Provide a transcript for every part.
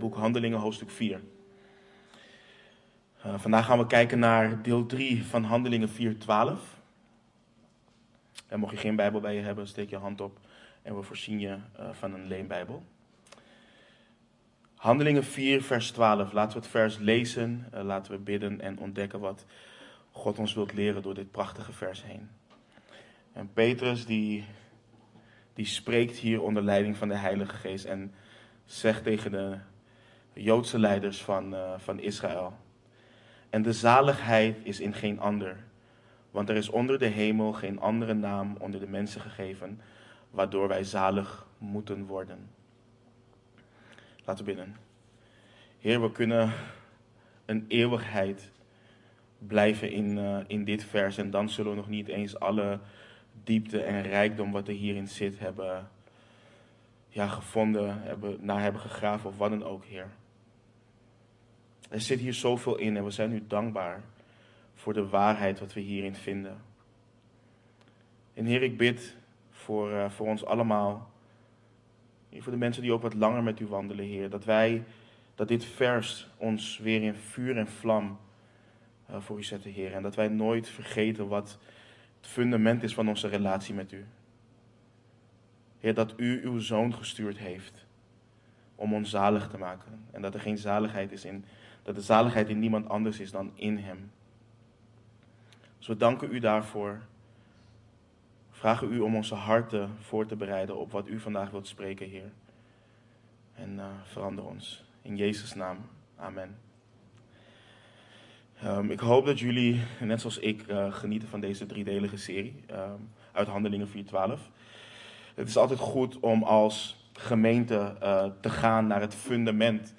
boek Handelingen, hoofdstuk 4. Uh, vandaag gaan we kijken naar deel 3 van Handelingen 4:12. En mocht je geen Bijbel bij je hebben, steek je hand op en we voorzien je uh, van een leenbijbel. Handelingen 4, vers 12. Laten we het vers lezen, uh, laten we bidden en ontdekken wat God ons wilt leren door dit prachtige vers heen. En Petrus die, die spreekt hier onder leiding van de Heilige Geest en zegt tegen de Joodse leiders van, uh, van Israël. En de zaligheid is in geen ander, want er is onder de hemel geen andere naam onder de mensen gegeven, waardoor wij zalig moeten worden. Laten we bidden. Heer, we kunnen een eeuwigheid blijven in, uh, in dit vers en dan zullen we nog niet eens alle diepte en rijkdom wat er hierin zit hebben ja, gevonden, hebben, naar hebben gegraven of wat dan ook, Heer. Er zit hier zoveel in en we zijn u dankbaar voor de waarheid wat we hierin vinden. En Heer, ik bid voor, uh, voor ons allemaal, voor de mensen die ook wat langer met u wandelen, Heer, dat wij, dat dit vers ons weer in vuur en vlam uh, voor u zetten, Heer. En dat wij nooit vergeten wat het fundament is van onze relatie met u. Heer, dat u uw zoon gestuurd heeft om ons zalig te maken. En dat er geen zaligheid is in, dat de zaligheid in niemand anders is dan in hem. Dus we danken u daarvoor. Vragen u om onze harten voor te bereiden op wat u vandaag wilt spreken, Heer. En uh, verander ons. In Jezus' naam. Amen. Um, ik hoop dat jullie, net zoals ik, uh, genieten van deze driedelige serie um, uit Handelingen 4.12. Het is altijd goed om als gemeente uh, te gaan naar het fundament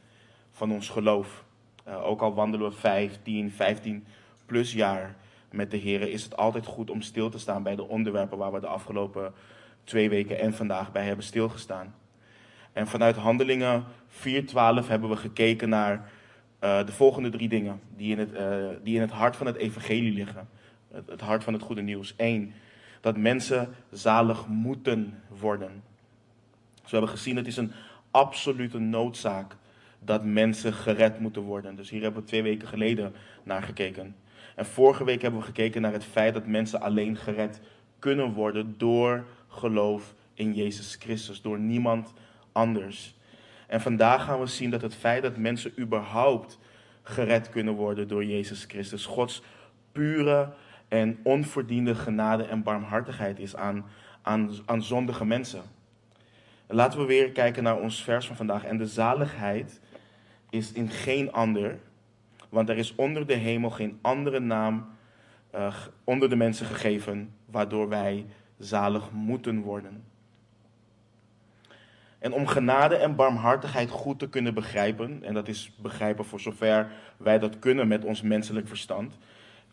van ons geloof. Uh, ook al wandelen we 15, 15 plus jaar met de Heer, is het altijd goed om stil te staan bij de onderwerpen waar we de afgelopen twee weken en vandaag bij hebben stilgestaan. En vanuit Handelingen 4.12 hebben we gekeken naar uh, de volgende drie dingen die in, het, uh, die in het hart van het evangelie liggen. Het, het hart van het goede nieuws. Eén, dat mensen zalig moeten worden. Dus we hebben gezien, het is een absolute noodzaak dat mensen gered moeten worden. Dus hier hebben we twee weken geleden naar gekeken. En vorige week hebben we gekeken naar het feit dat mensen alleen gered kunnen worden door geloof in Jezus Christus, door niemand anders. En vandaag gaan we zien dat het feit dat mensen überhaupt gered kunnen worden door Jezus Christus, Gods pure en onverdiende genade en barmhartigheid is aan, aan, aan zondige mensen. Laten we weer kijken naar ons vers van vandaag. En de zaligheid is in geen ander, want er is onder de hemel geen andere naam uh, onder de mensen gegeven, waardoor wij zalig moeten worden. En om genade en barmhartigheid goed te kunnen begrijpen, en dat is begrijpen voor zover wij dat kunnen met ons menselijk verstand,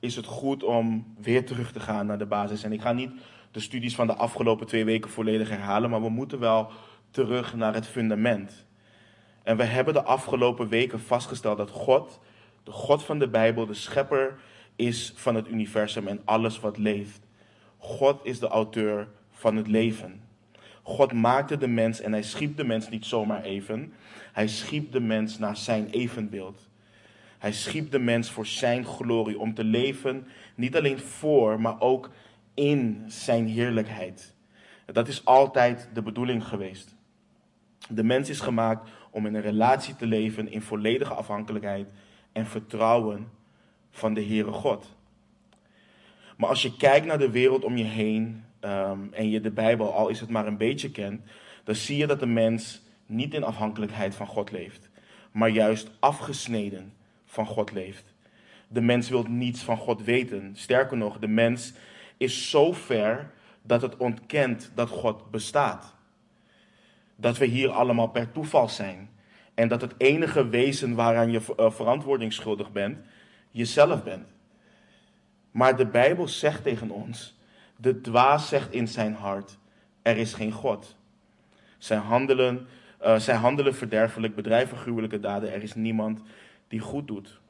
is het goed om weer terug te gaan naar de basis. En ik ga niet de studies van de afgelopen twee weken volledig herhalen, maar we moeten wel terug naar het fundament. En we hebben de afgelopen weken vastgesteld dat God, de God van de Bijbel, de schepper is van het universum en alles wat leeft. God is de auteur van het leven. God maakte de mens en hij schiep de mens niet zomaar even. Hij schiep de mens naar zijn evenbeeld. Hij schiep de mens voor zijn glorie, om te leven niet alleen voor, maar ook in zijn heerlijkheid. Dat is altijd de bedoeling geweest. De mens is gemaakt om in een relatie te leven in volledige afhankelijkheid en vertrouwen van de Heere God. Maar als je kijkt naar de wereld om je heen um, en je de Bijbel, al is het maar een beetje kent, dan zie je dat de mens niet in afhankelijkheid van God leeft, maar juist afgesneden van God leeft. De mens wil niets van God weten. Sterker nog, de mens is zo ver dat het ontkent dat God bestaat. Dat we hier allemaal per toeval zijn. En dat het enige wezen waaraan je uh, verantwoording schuldig bent, jezelf bent. Maar de Bijbel zegt tegen ons de dwaas zegt in zijn hart: Er is geen God. Zij handelen, uh, handelen verderfelijk, bedrijven gruwelijke daden. Er is niemand die goed doet.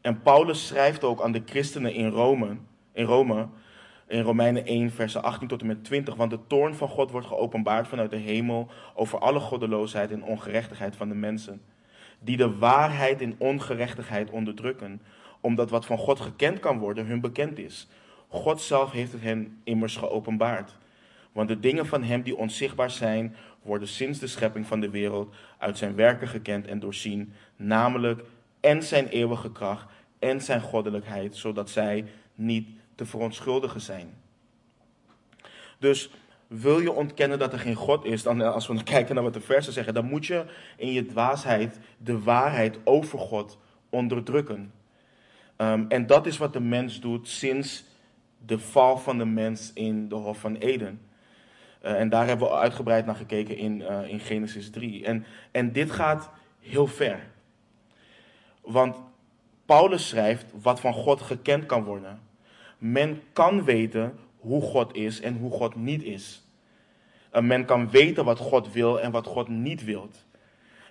En Paulus schrijft ook aan de christenen in Rome, in Rome in Romeinen 1, versen 18 tot en met 20. Want de toorn van God wordt geopenbaard vanuit de hemel over alle goddeloosheid en ongerechtigheid van de mensen. Die de waarheid in ongerechtigheid onderdrukken, omdat wat van God gekend kan worden hun bekend is. God zelf heeft het hen immers geopenbaard. Want de dingen van Hem die onzichtbaar zijn, worden sinds de schepping van de wereld uit zijn werken gekend en doorzien, namelijk en zijn eeuwige kracht en zijn goddelijkheid, zodat zij niet te verontschuldigen zijn. Dus wil je ontkennen dat er geen God is, dan als we kijken naar wat de versen zeggen, dan moet je in je dwaasheid de waarheid over God onderdrukken. Um, en dat is wat de mens doet sinds de val van de mens in de Hof van Eden. Uh, en daar hebben we uitgebreid naar gekeken in, uh, in Genesis 3. En, en dit gaat heel ver. Want Paulus schrijft wat van God gekend kan worden. Men kan weten hoe God is en hoe God niet is. En men kan weten wat God wil en wat God niet wil.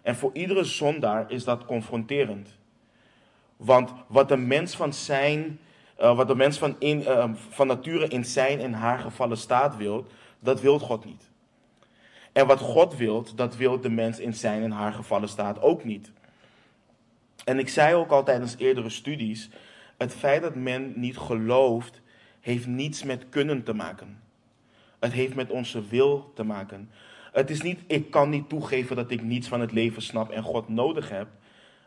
En voor iedere zondaar is dat confronterend. Want wat de mens van zijn, uh, wat de mens van, uh, van nature in zijn en haar gevallen staat wil, dat wil God niet. En wat God wil, dat wil de mens in zijn en haar gevallen staat ook niet. En ik zei ook al tijdens eerdere studies, het feit dat men niet gelooft, heeft niets met kunnen te maken. Het heeft met onze wil te maken. Het is niet, ik kan niet toegeven dat ik niets van het leven snap en God nodig heb.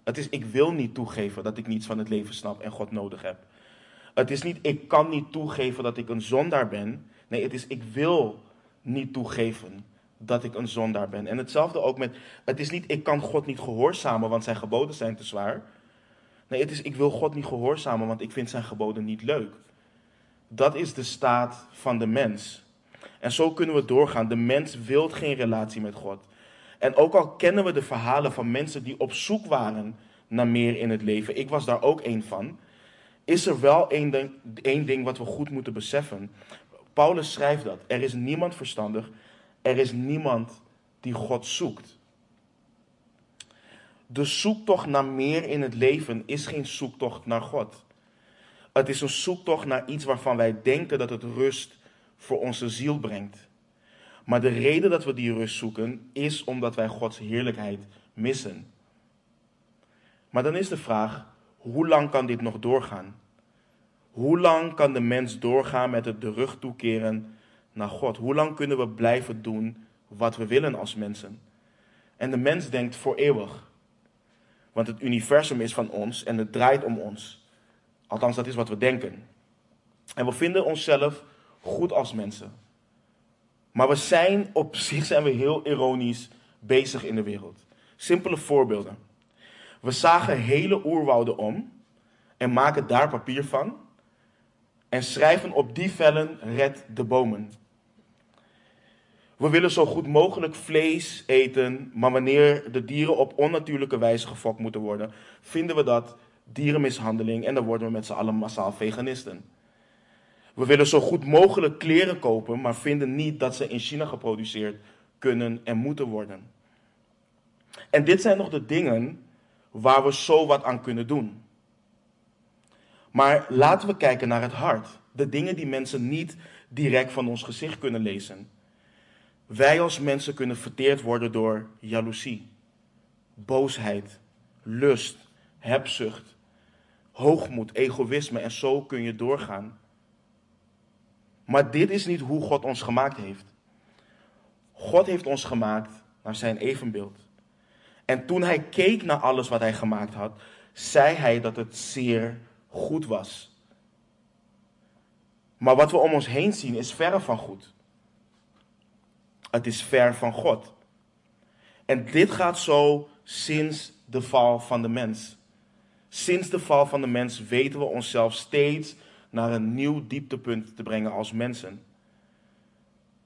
Het is, ik wil niet toegeven dat ik niets van het leven snap en God nodig heb. Het is niet, ik kan niet toegeven dat ik een zondaar ben. Nee, het is, ik wil niet toegeven dat ik een zondaar ben. En hetzelfde ook met, het is niet, ik kan God niet gehoorzamen, want zijn geboden zijn te zwaar. Nee, het is, ik wil God niet gehoorzamen, want ik vind zijn geboden niet leuk. Dat is de staat van de mens. En zo kunnen we doorgaan. De mens wil geen relatie met God. En ook al kennen we de verhalen van mensen die op zoek waren naar meer in het leven, ik was daar ook één van, is er wel één ding, één ding wat we goed moeten beseffen. Paulus schrijft dat. Er is niemand verstandig. Er is niemand die God zoekt. De zoektocht naar meer in het leven is geen zoektocht naar God. Het is een zoektocht naar iets waarvan wij denken dat het rust voor onze ziel brengt. Maar de reden dat we die rust zoeken is omdat wij Gods heerlijkheid missen. Maar dan is de vraag, hoe lang kan dit nog doorgaan? Hoe lang kan de mens doorgaan met het de rug toekeren naar God? Hoe lang kunnen we blijven doen wat we willen als mensen? En de mens denkt voor eeuwig. Want het universum is van ons en het draait om ons. Althans, dat is wat we denken. En we vinden onszelf goed als mensen. Maar we zijn op zich zijn we heel ironisch bezig in de wereld. Simpele voorbeelden. We zagen hele oerwouden om en maken daar papier van en schrijven op die vellen red de bomen. We willen zo goed mogelijk vlees eten, maar wanneer de dieren op onnatuurlijke wijze gefokt moeten worden, vinden we dat dierenmishandeling en dan worden we met z'n allen massaal veganisten. We willen zo goed mogelijk kleren kopen, maar vinden niet dat ze in China geproduceerd kunnen en moeten worden. En dit zijn nog de dingen waar we zo wat aan kunnen doen. Maar laten we kijken naar het hart. De dingen die mensen niet direct van ons gezicht kunnen lezen. Wij als mensen kunnen verteerd worden door jaloezie, boosheid, lust, hebzucht, hoogmoed, egoïsme en zo kun je doorgaan. Maar dit is niet hoe God ons gemaakt heeft. God heeft ons gemaakt naar zijn evenbeeld. En toen hij keek naar alles wat hij gemaakt had, zei hij dat het zeer goed was. Maar wat we om ons heen zien is verre van goed. Het is ver van God. En dit gaat zo sinds de val van de mens. Sinds de val van de mens weten we onszelf steeds naar een nieuw dieptepunt te brengen als mensen.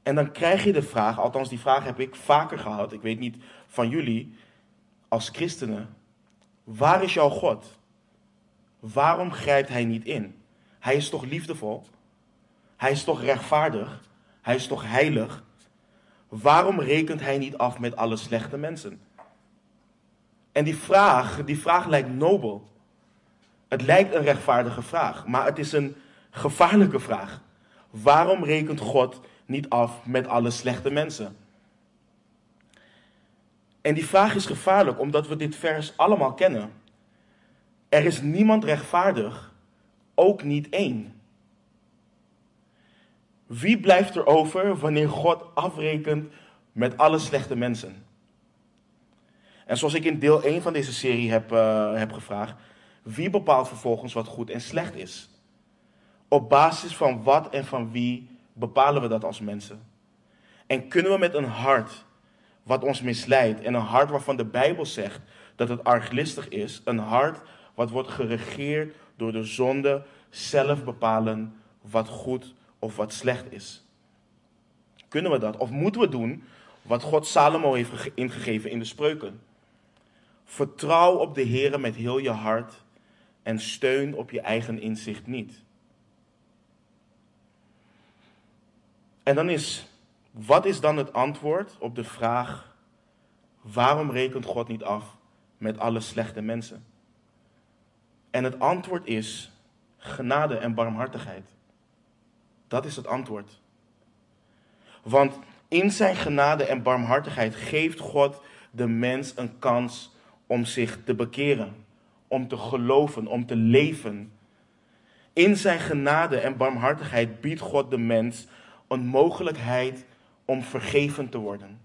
En dan krijg je de vraag, althans die vraag heb ik vaker gehad, ik weet niet van jullie, als christenen, waar is jouw God? Waarom grijpt hij niet in? Hij is toch liefdevol? Hij is toch rechtvaardig? Hij is toch heilig? Waarom rekent hij niet af met alle slechte mensen? En die vraag, die vraag lijkt nobel. Het lijkt een rechtvaardige vraag, maar het is een gevaarlijke vraag. Waarom rekent God niet af met alle slechte mensen? En die vraag is gevaarlijk omdat we dit vers allemaal kennen. Er is niemand rechtvaardig, ook niet één. Wie blijft er over wanneer God afrekent met alle slechte mensen? En zoals ik in deel 1 van deze serie heb, uh, heb gevraagd, wie bepaalt vervolgens wat goed en slecht is? Op basis van wat en van wie bepalen we dat als mensen? En kunnen we met een hart wat ons misleidt en een hart waarvan de Bijbel zegt dat het arglistig is, een hart wat wordt geregeerd door de zonde, zelf bepalen wat goed of wat slecht is? Kunnen we dat? Of moeten we doen wat God Salomo heeft ingegeven in de spreuken? Vertrouw op de Heer met heel je hart en steun op je eigen inzicht niet. En dan is, wat is dan het antwoord op de vraag, waarom rekent God niet af met alle slechte mensen? En het antwoord is genade en barmhartigheid. Dat is het antwoord. Want in zijn genade en barmhartigheid geeft God de mens een kans om zich te bekeren, om te geloven, om te leven. In zijn genade en barmhartigheid biedt God de mens een mogelijkheid om vergeven te worden.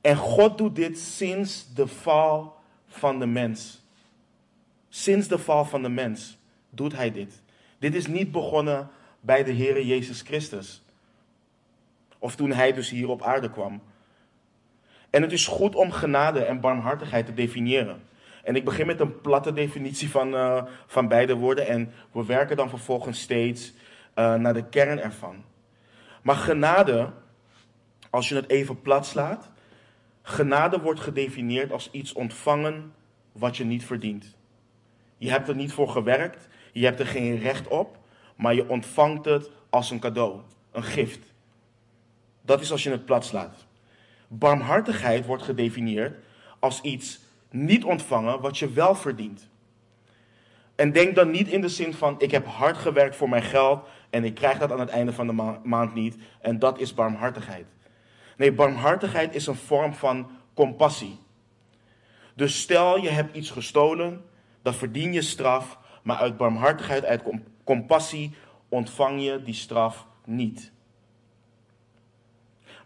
En God doet dit sinds de val van de mens. Sinds de val van de mens doet hij dit. Dit is niet begonnen bij de Heere Jezus Christus. Of toen hij dus hier op aarde kwam. En het is goed om genade en barmhartigheid te definiëren. En ik begin met een platte definitie van, uh, van beide woorden. En we werken dan vervolgens steeds uh, naar de kern ervan. Maar genade, als je het even plat slaat. Genade wordt gedefinieerd als iets ontvangen wat je niet verdient. Je hebt er niet voor gewerkt. Je hebt er geen recht op. Maar je ontvangt het als een cadeau. Een gift. Dat is als je het plat slaat. Barmhartigheid wordt gedefinieerd als iets niet ontvangen wat je wel verdient. En denk dan niet in de zin van: ik heb hard gewerkt voor mijn geld en ik krijg dat aan het einde van de maand niet. En dat is barmhartigheid. Nee, barmhartigheid is een vorm van compassie. Dus stel je hebt iets gestolen, dan verdien je straf, maar uit barmhartigheid, uit compassie ontvang je die straf niet.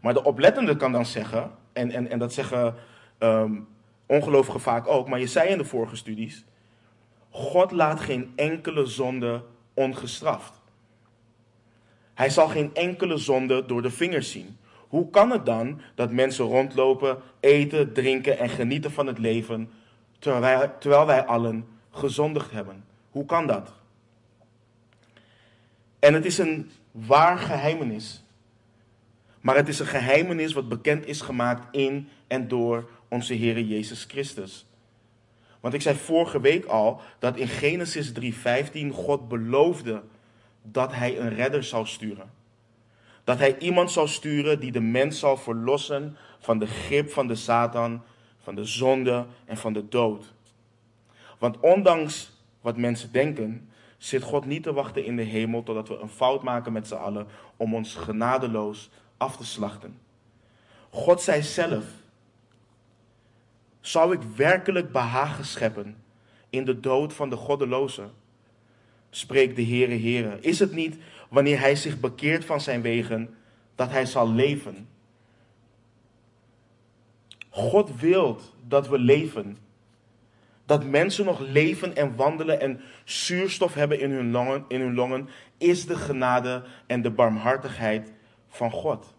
Maar de oplettende kan dan zeggen, en, en, en dat zeggen um, ongelovigen vaak ook, maar je zei in de vorige studies, God laat geen enkele zonde ongestraft. Hij zal geen enkele zonde door de vingers zien. Hoe kan het dan dat mensen rondlopen, eten, drinken en genieten van het leven, terwijl wij, terwijl wij allen gezondigd hebben? Hoe kan dat? En het is een waar geheimenis maar het is een geheimenis wat bekend is gemaakt in en door onze Heer Jezus Christus. Want ik zei vorige week al dat in Genesis 3:15 God beloofde dat hij een redder zou sturen. Dat hij iemand zou sturen die de mens zal verlossen van de grip van de Satan, van de zonde en van de dood. Want ondanks wat mensen denken, zit God niet te wachten in de hemel totdat we een fout maken met z'n allen om ons genadeloos af te slachten. God zei zelf, zou ik werkelijk behagen scheppen in de dood van de goddeloze? Spreekt de Heere Heere. Is het niet wanneer hij zich bekeert van zijn wegen dat hij zal leven? God wil dat we leven. Dat mensen nog leven en wandelen en zuurstof hebben in hun longen, in hun longen is de genade en de barmhartigheid van God.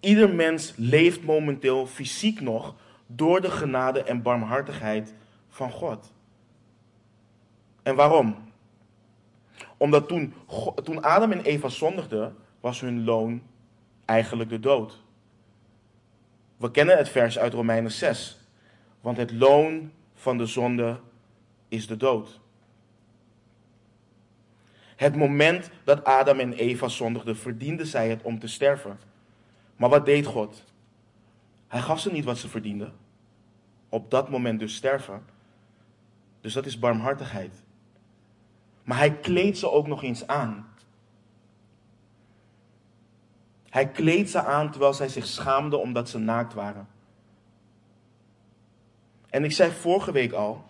Ieder mens leeft momenteel fysiek nog door de genade en barmhartigheid van God. En waarom? Omdat toen, toen Adam en Eva zondigden, was hun loon eigenlijk de dood. We kennen het vers uit Romeinen 6. Want het loon van de zonde is de dood. Het moment dat Adam en Eva zondigden, verdienden zij het om te sterven. Maar wat deed God? Hij gaf ze niet wat ze verdienden. Op dat moment dus sterven. Dus dat is barmhartigheid. Maar hij kleedt ze ook nog eens aan. Hij kleedt ze aan terwijl zij zich schaamden omdat ze naakt waren. En ik zei vorige week al,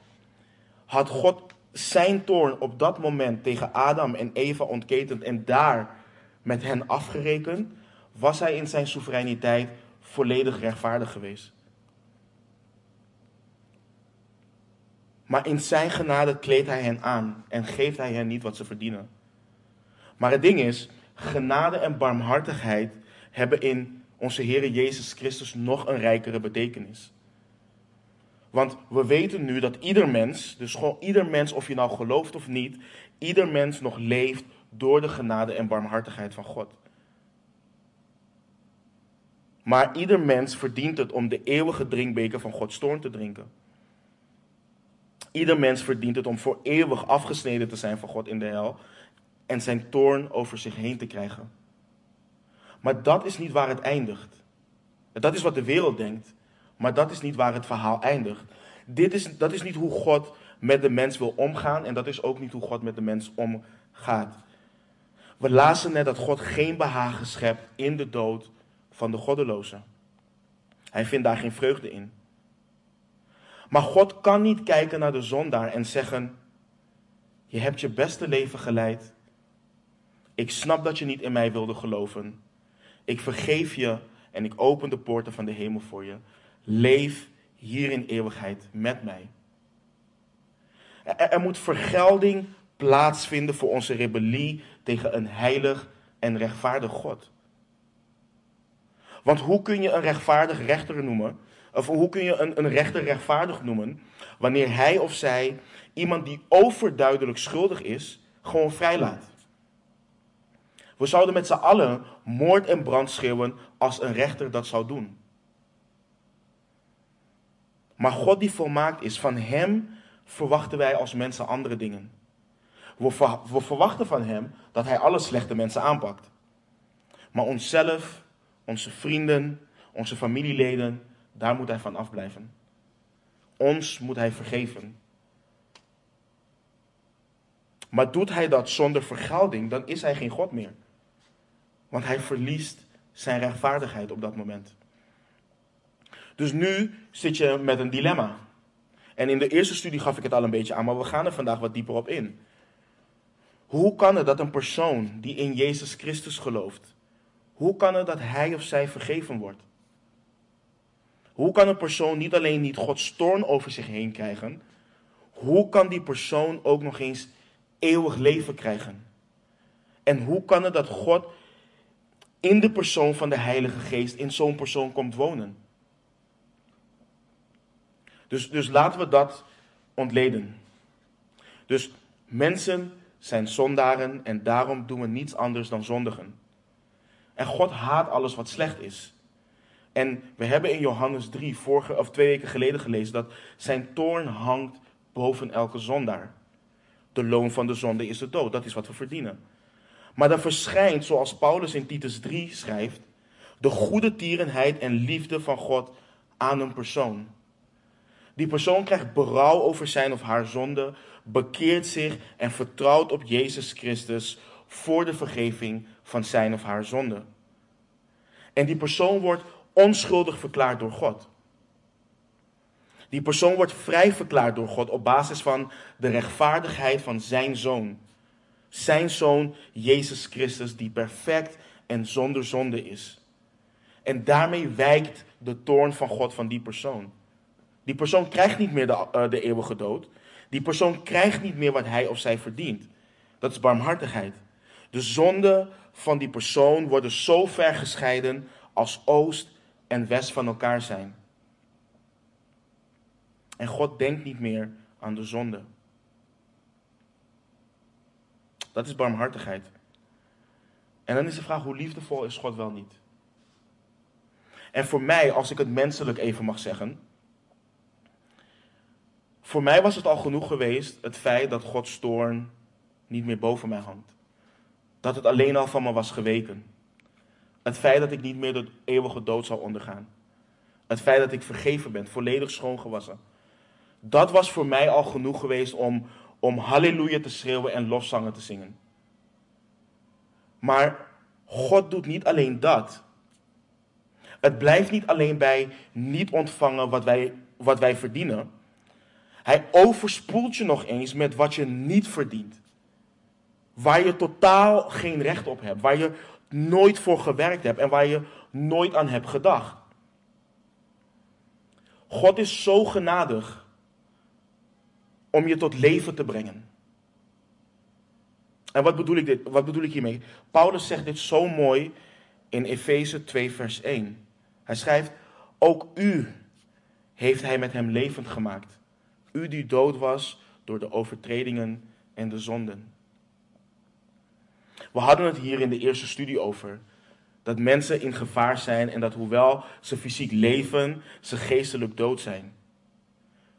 had God zijn toorn op dat moment tegen Adam en Eva ontketend en daar met hen afgerekend, was hij in zijn soevereiniteit volledig rechtvaardig geweest. Maar in zijn genade kleedt hij hen aan en geeft hij hen niet wat ze verdienen. Maar het ding is, genade en barmhartigheid hebben in onze Heer Jezus Christus nog een rijkere betekenis. Want we weten nu dat ieder mens, dus gewoon ieder mens, of je nou gelooft of niet, ieder mens nog leeft door de genade en barmhartigheid van God. Maar ieder mens verdient het om de eeuwige drinkbeker van Gods toorn te drinken. Ieder mens verdient het om voor eeuwig afgesneden te zijn van God in de hel en zijn toorn over zich heen te krijgen. Maar dat is niet waar het eindigt. Dat is wat de wereld denkt, maar dat is niet waar het verhaal eindigt. Dit is, dat is niet hoe God met de mens wil omgaan en dat is ook niet hoe God met de mens omgaat. We lazen net dat God geen behagen schept in de dood van de goddeloze. Hij vindt daar geen vreugde in. Maar God kan niet kijken naar de zondaar en zeggen: Je hebt je beste leven geleid. Ik snap dat je niet in mij wilde geloven. Ik vergeef je en ik open de poorten van de hemel voor je. Leef hier in eeuwigheid met mij. Er, moet vergelding plaatsvinden voor onze rebellie tegen een heilig en rechtvaardig God. Want hoe kun je een rechtvaardig rechter noemen? Of hoe kun je een, een rechter rechtvaardig noemen? Wanneer hij of zij iemand die overduidelijk schuldig is, gewoon vrijlaat. We zouden met z'n allen moord en brand schreeuwen als een rechter dat zou doen. Maar God die volmaakt is, van Hem verwachten wij als mensen andere dingen. We, we verwachten van Hem dat Hij alle slechte mensen aanpakt. Maar onszelf, onze vrienden, onze familieleden, daar moet Hij van afblijven. Ons moet Hij vergeven. Maar doet Hij dat zonder vergelding, dan is Hij geen God meer. Want Hij verliest zijn rechtvaardigheid op dat moment. Dus nu zit je met een dilemma. En in de eerste studie gaf ik het al een beetje aan, maar we gaan er vandaag wat dieper op in. Hoe kan het dat een persoon die in Jezus Christus gelooft, hoe kan het dat hij of zij vergeven wordt? Hoe kan een persoon niet alleen niet Gods toorn over zich heen krijgen, hoe kan die persoon ook nog eens eeuwig leven krijgen? En hoe kan het dat God in de persoon van de Heilige Geest in zo'n persoon komt wonen? Dus, dus laten we dat ontleden. Dus mensen zijn zondaren en daarom doen we niets anders dan zondigen. En God haat alles wat slecht is. En we hebben in Johannes 3, vorige, of twee weken geleden gelezen, dat zijn toorn hangt boven elke zondaar. De loon van de zonde is de dood, dat is wat we verdienen. Maar dan verschijnt, zoals Paulus in Titus 3 schrijft, de goede tierenheid en liefde van God aan een persoon. Die persoon krijgt berouw over zijn of haar zonde, bekeert zich en vertrouwt op Jezus Christus voor de vergeving van zijn of haar zonde. En die persoon wordt onschuldig verklaard door God. Die persoon wordt vrij verklaard door God op basis van de rechtvaardigheid van zijn zoon. Zijn zoon Jezus Christus, die perfect en zonder zonde is. En daarmee wijkt de toorn van God van die persoon. Die persoon krijgt niet meer de, uh, de eeuwige dood. Die persoon krijgt niet meer wat hij of zij verdient. Dat is barmhartigheid. De zonden van die persoon worden zo ver gescheiden als oost en west van elkaar zijn. En God denkt niet meer aan de zonde. Dat is barmhartigheid. En dan is de vraag, hoe liefdevol is God wel niet? En voor mij, als ik het menselijk even mag zeggen, voor mij was het al genoeg geweest, het feit dat Gods toorn niet meer boven mij hangt. Dat het alleen al van me was geweken. Het feit dat ik niet meer de eeuwige dood zou ondergaan. Het feit dat ik vergeven ben, volledig schoongewassen. Dat was voor mij al genoeg geweest om, om halleluja te schreeuwen en lofzangen te zingen. Maar God doet niet alleen dat. Het blijft niet alleen bij niet ontvangen wat wij, wat wij verdienen. Hij overspoelt je nog eens met wat je niet verdient. Waar je totaal geen recht op hebt. Waar je nooit voor gewerkt hebt en waar je nooit aan hebt gedacht. God is zo genadig om je tot leven te brengen. En wat bedoel ik, dit, wat bedoel ik hiermee? Paulus zegt dit zo mooi in Efeze 2, vers 1. Hij schrijft: Ook u heeft hij met hem levend gemaakt. U die dood was door de overtredingen en de zonden. We hadden het hier in de eerste studie over. Dat mensen in gevaar zijn en dat hoewel ze fysiek leven, ze geestelijk dood zijn.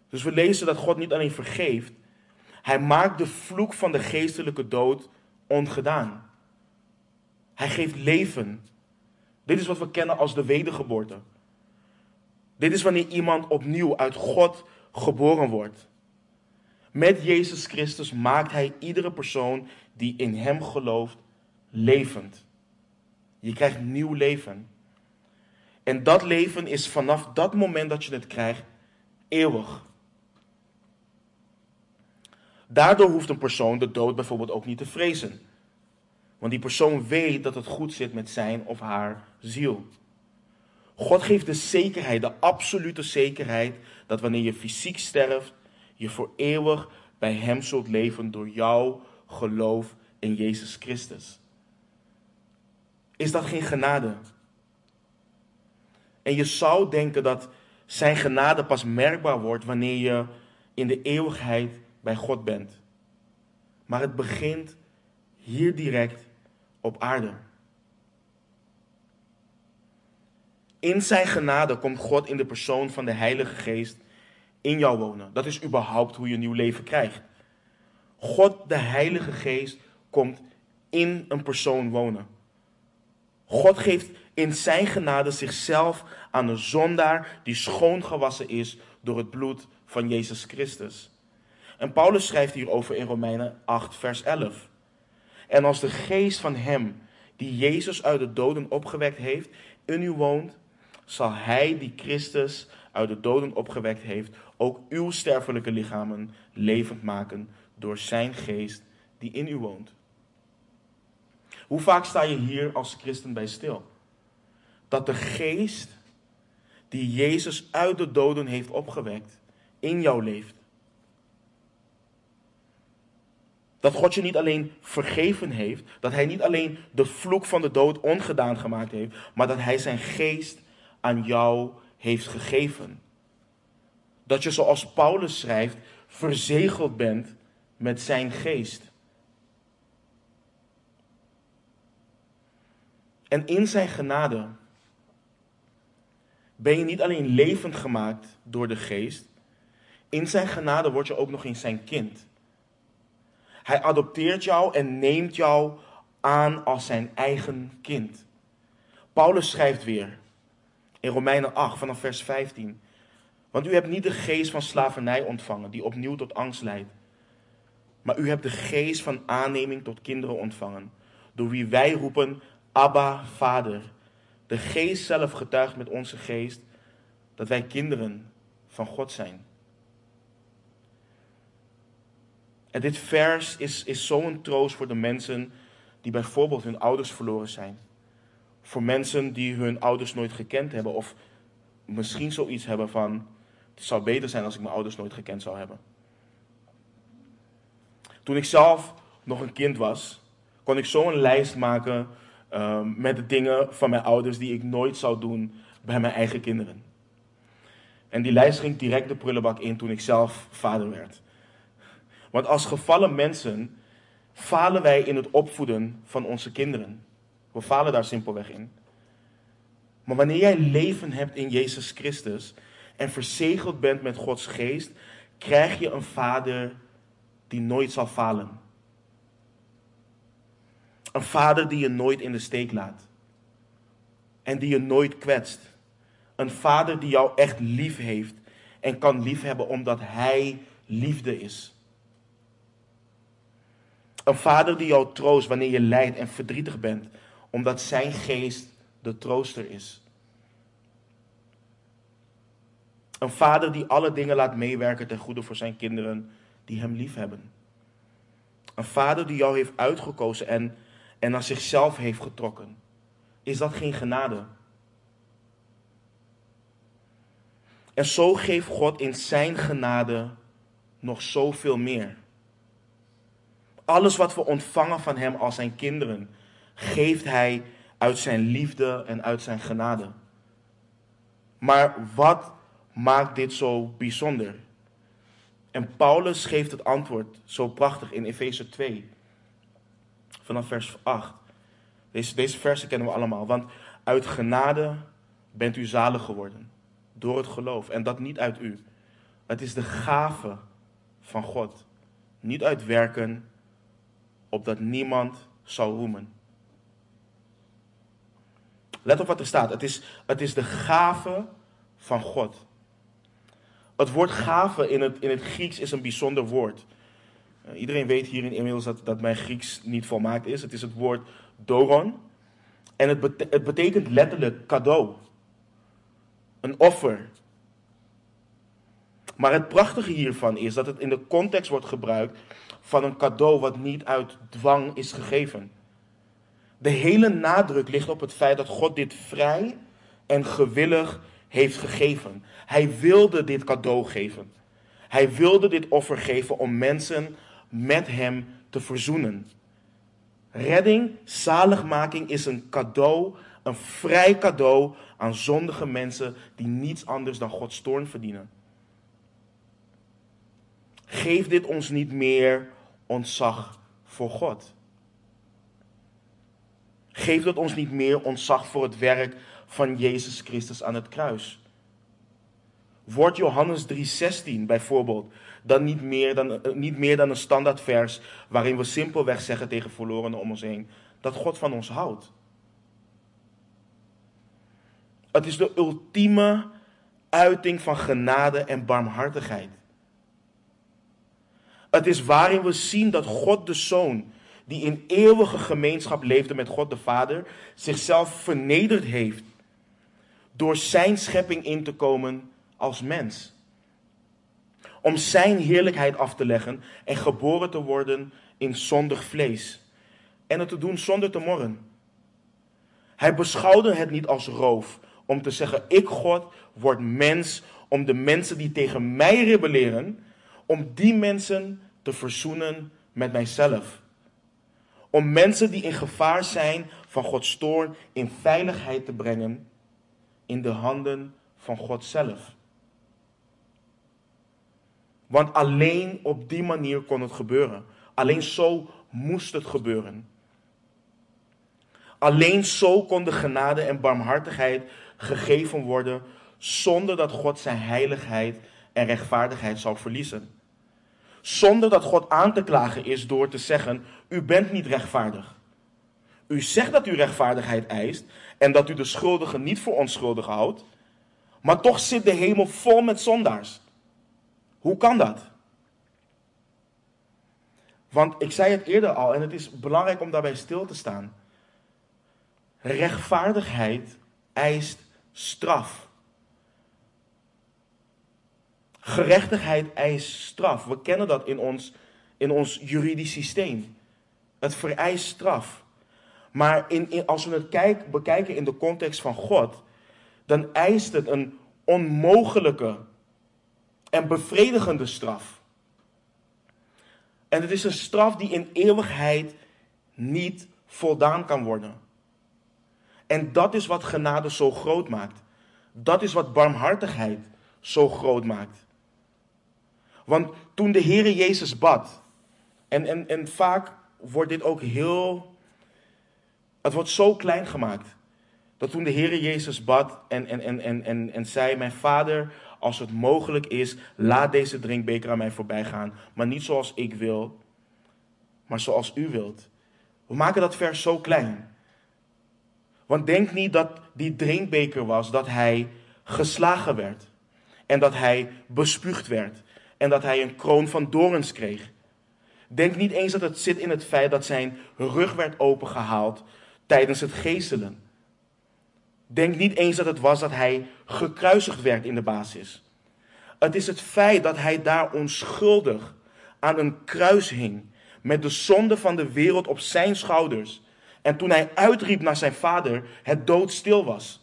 Dus we lezen dat God niet alleen vergeeft, hij maakt de vloek van de geestelijke dood ongedaan. Hij geeft leven. Dit is wat we kennen als de wedergeboorte. Dit is wanneer iemand opnieuw uit God geboren wordt. Met Jezus Christus maakt Hij iedere persoon die in Hem gelooft levend. Je krijgt nieuw leven. En dat leven is vanaf dat moment dat je het krijgt eeuwig. Daardoor hoeft een persoon de dood bijvoorbeeld ook niet te vrezen. Want die persoon weet dat het goed zit met zijn of haar ziel. God geeft de zekerheid, de absolute zekerheid, dat wanneer je fysiek sterft, je voor eeuwig bij Hem zult leven door jouw geloof in Jezus Christus. Is dat geen genade? En je zou denken dat Zijn genade pas merkbaar wordt wanneer je in de eeuwigheid bij God bent. Maar het begint hier direct op aarde. In zijn genade komt God in de persoon van de Heilige Geest in jou wonen. Dat is überhaupt hoe je een nieuw leven krijgt. God, de Heilige Geest, komt in een persoon wonen. God geeft in zijn genade zichzelf aan een zondaar die schoongewassen is door het bloed van Jezus Christus. En Paulus schrijft hierover in Romeinen 8, vers 11. En als de geest van hem die Jezus uit de doden opgewekt heeft in u woont, zal hij die Christus uit de doden opgewekt heeft ook uw sterfelijke lichamen levend maken door zijn geest die in u woont. Hoe vaak sta je hier als christen bij stil? Dat de geest die Jezus uit de doden heeft opgewekt in jou leeft. Dat God je niet alleen vergeven heeft, dat Hij niet alleen de vloek van de dood ongedaan gemaakt heeft, maar dat Hij zijn geest aan jou heeft gegeven. Dat je, zoals Paulus schrijft, verzegeld bent met zijn geest. En in zijn genade ben je niet alleen levend gemaakt door de geest, in zijn genade word je ook nog eens zijn kind. Hij adopteert jou en neemt jou aan als zijn eigen kind. Paulus schrijft weer in Romeinen 8 vanaf vers 15. Want u hebt niet de geest van slavernij ontvangen, die opnieuw tot angst leidt. Maar u hebt de geest van aanneming tot kinderen ontvangen, door wie wij roepen, Abba, Vader. De geest zelf getuigt met onze geest dat wij kinderen van God zijn. En dit vers is, is zo'n troost voor de mensen die bijvoorbeeld hun ouders verloren zijn. Voor mensen die hun ouders nooit gekend hebben. Of misschien zoiets hebben van, het zou beter zijn als ik mijn ouders nooit gekend zou hebben. Toen ik zelf nog een kind was, kon ik zo een lijst maken um, met de dingen van mijn ouders die ik nooit zou doen bij mijn eigen kinderen. En die lijst ging direct de prullenbak in toen ik zelf vader werd. Want als gevallen mensen falen wij in het opvoeden van onze kinderen. We falen daar simpelweg in. Maar wanneer jij leven hebt in Jezus Christus en verzegeld bent met Gods geest, krijg je een vader die nooit zal falen. Een vader die je nooit in de steek laat. En die je nooit kwetst. Een vader die jou echt lief heeft en kan liefhebben omdat hij liefde is. Een vader die jou troost wanneer je lijdt en verdrietig bent, omdat zijn geest de trooster is. Een vader die alle dingen laat meewerken ten goede voor zijn kinderen die hem lief hebben. Een vader die jou heeft uitgekozen en, en naar zichzelf heeft getrokken. Is dat geen genade? En zo geeft God in zijn genade nog zoveel meer. Alles wat we ontvangen van Hem als zijn kinderen, geeft Hij uit zijn liefde en uit zijn genade. Maar wat maakt dit zo bijzonder? En Paulus geeft het antwoord zo prachtig in Efeze 2, vanaf vers 8. Deze, deze versen kennen we allemaal. Want uit genade bent u zalig geworden, door het geloof. En dat niet uit u. Het is de gave van God. Niet uit werken, opdat niemand zou roemen. Let op wat er staat. Het is, het is de gave van God. Het woord gave in het, in het Grieks is een bijzonder woord. Uh, iedereen weet hier inmiddels dat, dat mijn Grieks niet volmaakt is. Het is het woord doron. En het, het betekent letterlijk cadeau. Een offer. Maar het prachtige hiervan is dat het in de context wordt gebruikt van een cadeau wat niet uit dwang is gegeven. De hele nadruk ligt op het feit dat God dit vrij en gewillig heeft gegeven. Hij wilde dit cadeau geven. Hij wilde dit offer geven om mensen met hem te verzoenen. Redding, zaligmaking is een cadeau, een vrij cadeau aan zondige mensen die niets anders dan Gods toorn verdienen. Geef dit ons niet meer ontzag voor God. Geef dat ons niet meer ontzag voor het werk van Jezus Christus aan het kruis. Wordt Johannes 3:16 bijvoorbeeld dan niet meer dan, eh, niet meer dan een standaardvers waarin we simpelweg zeggen tegen verlorenen om ons heen dat God van ons houdt? Het is de ultieme uiting van genade en barmhartigheid. Het is waarin we zien dat God de Zoon, die in eeuwige gemeenschap leefde met God de Vader, zichzelf vernederd heeft door zijn schepping in te komen als mens. Om zijn heerlijkheid af te leggen en geboren te worden in zondig vlees. En het te doen zonder te morren. Hij beschouwde het niet als roof om te zeggen: Ik, God, word mens om de mensen die tegen mij rebelleren, om die mensen te verzoenen met mijzelf. Om mensen die in gevaar zijn van Gods toorn in veiligheid te brengen in de handen van God zelf. Want alleen op die manier kon het gebeuren. Alleen zo moest het gebeuren. Alleen zo kon de genade en barmhartigheid gegeven worden zonder dat God zijn heiligheid en rechtvaardigheid zou verliezen. Zonder dat God aan te klagen is door te zeggen: U bent niet rechtvaardig. U zegt dat u rechtvaardigheid eist en dat u de schuldigen niet voor onschuldig houdt, maar toch zit de hemel vol met zondaars. Hoe kan dat? Want ik zei het eerder al en het is belangrijk om daarbij stil te staan. Rechtvaardigheid eist straf. Gerechtigheid eist straf. We kennen dat in ons, in ons juridisch systeem. Het vereist straf. Maar in, als we het kijk, bekijken in de context van God, dan eist het een onmogelijke en bevredigende straf. En het is een straf die in eeuwigheid niet voldaan kan worden. En dat is wat genade zo groot maakt. Dat is wat barmhartigheid zo groot maakt. Want toen de Heere Jezus bad, en, en, en vaak wordt dit ook heel, het wordt zo klein gemaakt. Dat toen de Heere Jezus bad en, en, en, en, en, en zei, mijn vader, als het mogelijk is, laat deze drinkbeker aan mij voorbij gaan. Maar niet zoals ik wil, maar zoals u wilt. We maken dat vers zo klein. Want denk niet dat die drinkbeker was dat hij geslagen werd. En dat hij bespuugd werd. En dat hij een kroon van dorens kreeg. Denk niet eens dat het zit in het feit dat zijn rug werd opengehaald tijdens het geestelen. Denk niet eens dat het was dat hij gekruisigd werd in de basis. Het is het feit dat hij daar onschuldig aan een kruis hing met de zonde van de wereld op zijn schouders. En toen hij uitriep naar zijn vader, het doodstil was.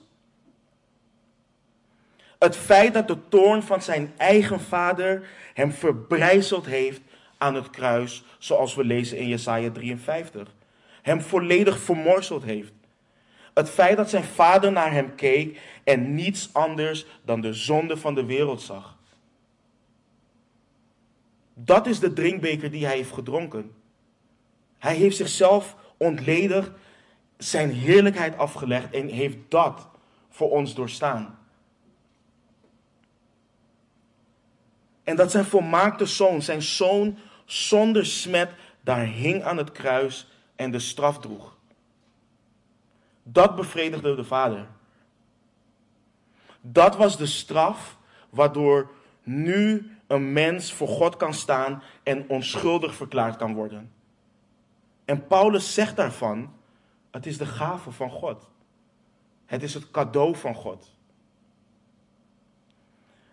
Het feit dat de toorn van zijn eigen vader hem verbrijzeld heeft aan het kruis, zoals we lezen in Jesaja 53. Hem volledig vermorseld heeft. Het feit dat zijn vader naar hem keek en niets anders dan de zonde van de wereld zag. Dat is de drinkbeker die hij heeft gedronken. Hij heeft zichzelf ontledigd, zijn heerlijkheid afgelegd en heeft dat voor ons doorstaan. En dat zijn volmaakte zoon, zijn zoon zonder smet, daar hing aan het kruis en de straf droeg. Dat bevredigde de Vader. Dat was de straf waardoor nu een mens voor God kan staan en onschuldig verklaard kan worden. En Paulus zegt daarvan, het is de gave van God. Het is het cadeau van God.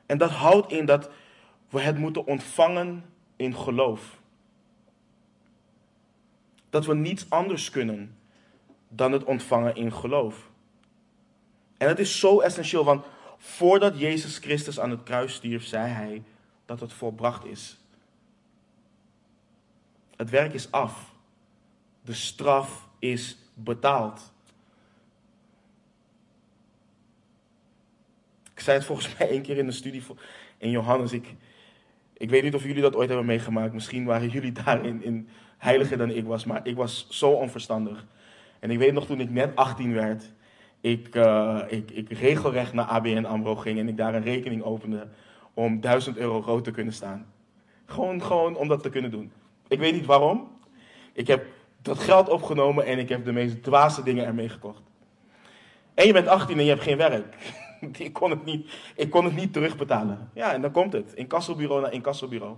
En dat houdt in dat we het moeten ontvangen in geloof. Dat we niets anders kunnen dan het ontvangen in geloof. En het is zo essentieel, want voordat Jezus Christus aan het kruis stierf, zei hij dat het volbracht is. Het werk is af. De straf is betaald. Ik zei het volgens mij één keer in de studie in Johannes. Ik, ik weet niet of jullie dat ooit hebben meegemaakt. Misschien waren jullie daarin in heiliger dan ik was. Maar ik was zo onverstandig. En ik weet nog toen ik net 18 werd. Ik, uh, ik, ik regelrecht naar ABN AMRO ging. En ik daar een rekening opende. Om 1000 euro rood te kunnen staan. Gewoon, gewoon om dat te kunnen doen. Ik weet niet waarom. Ik heb dat geld opgenomen en ik heb de meest dwaze dingen ermee gekocht. En je bent 18 en je hebt geen werk. ik, kon het niet, ik kon het niet terugbetalen. Ja, en dan komt het. Incassobureau naar incassobureau.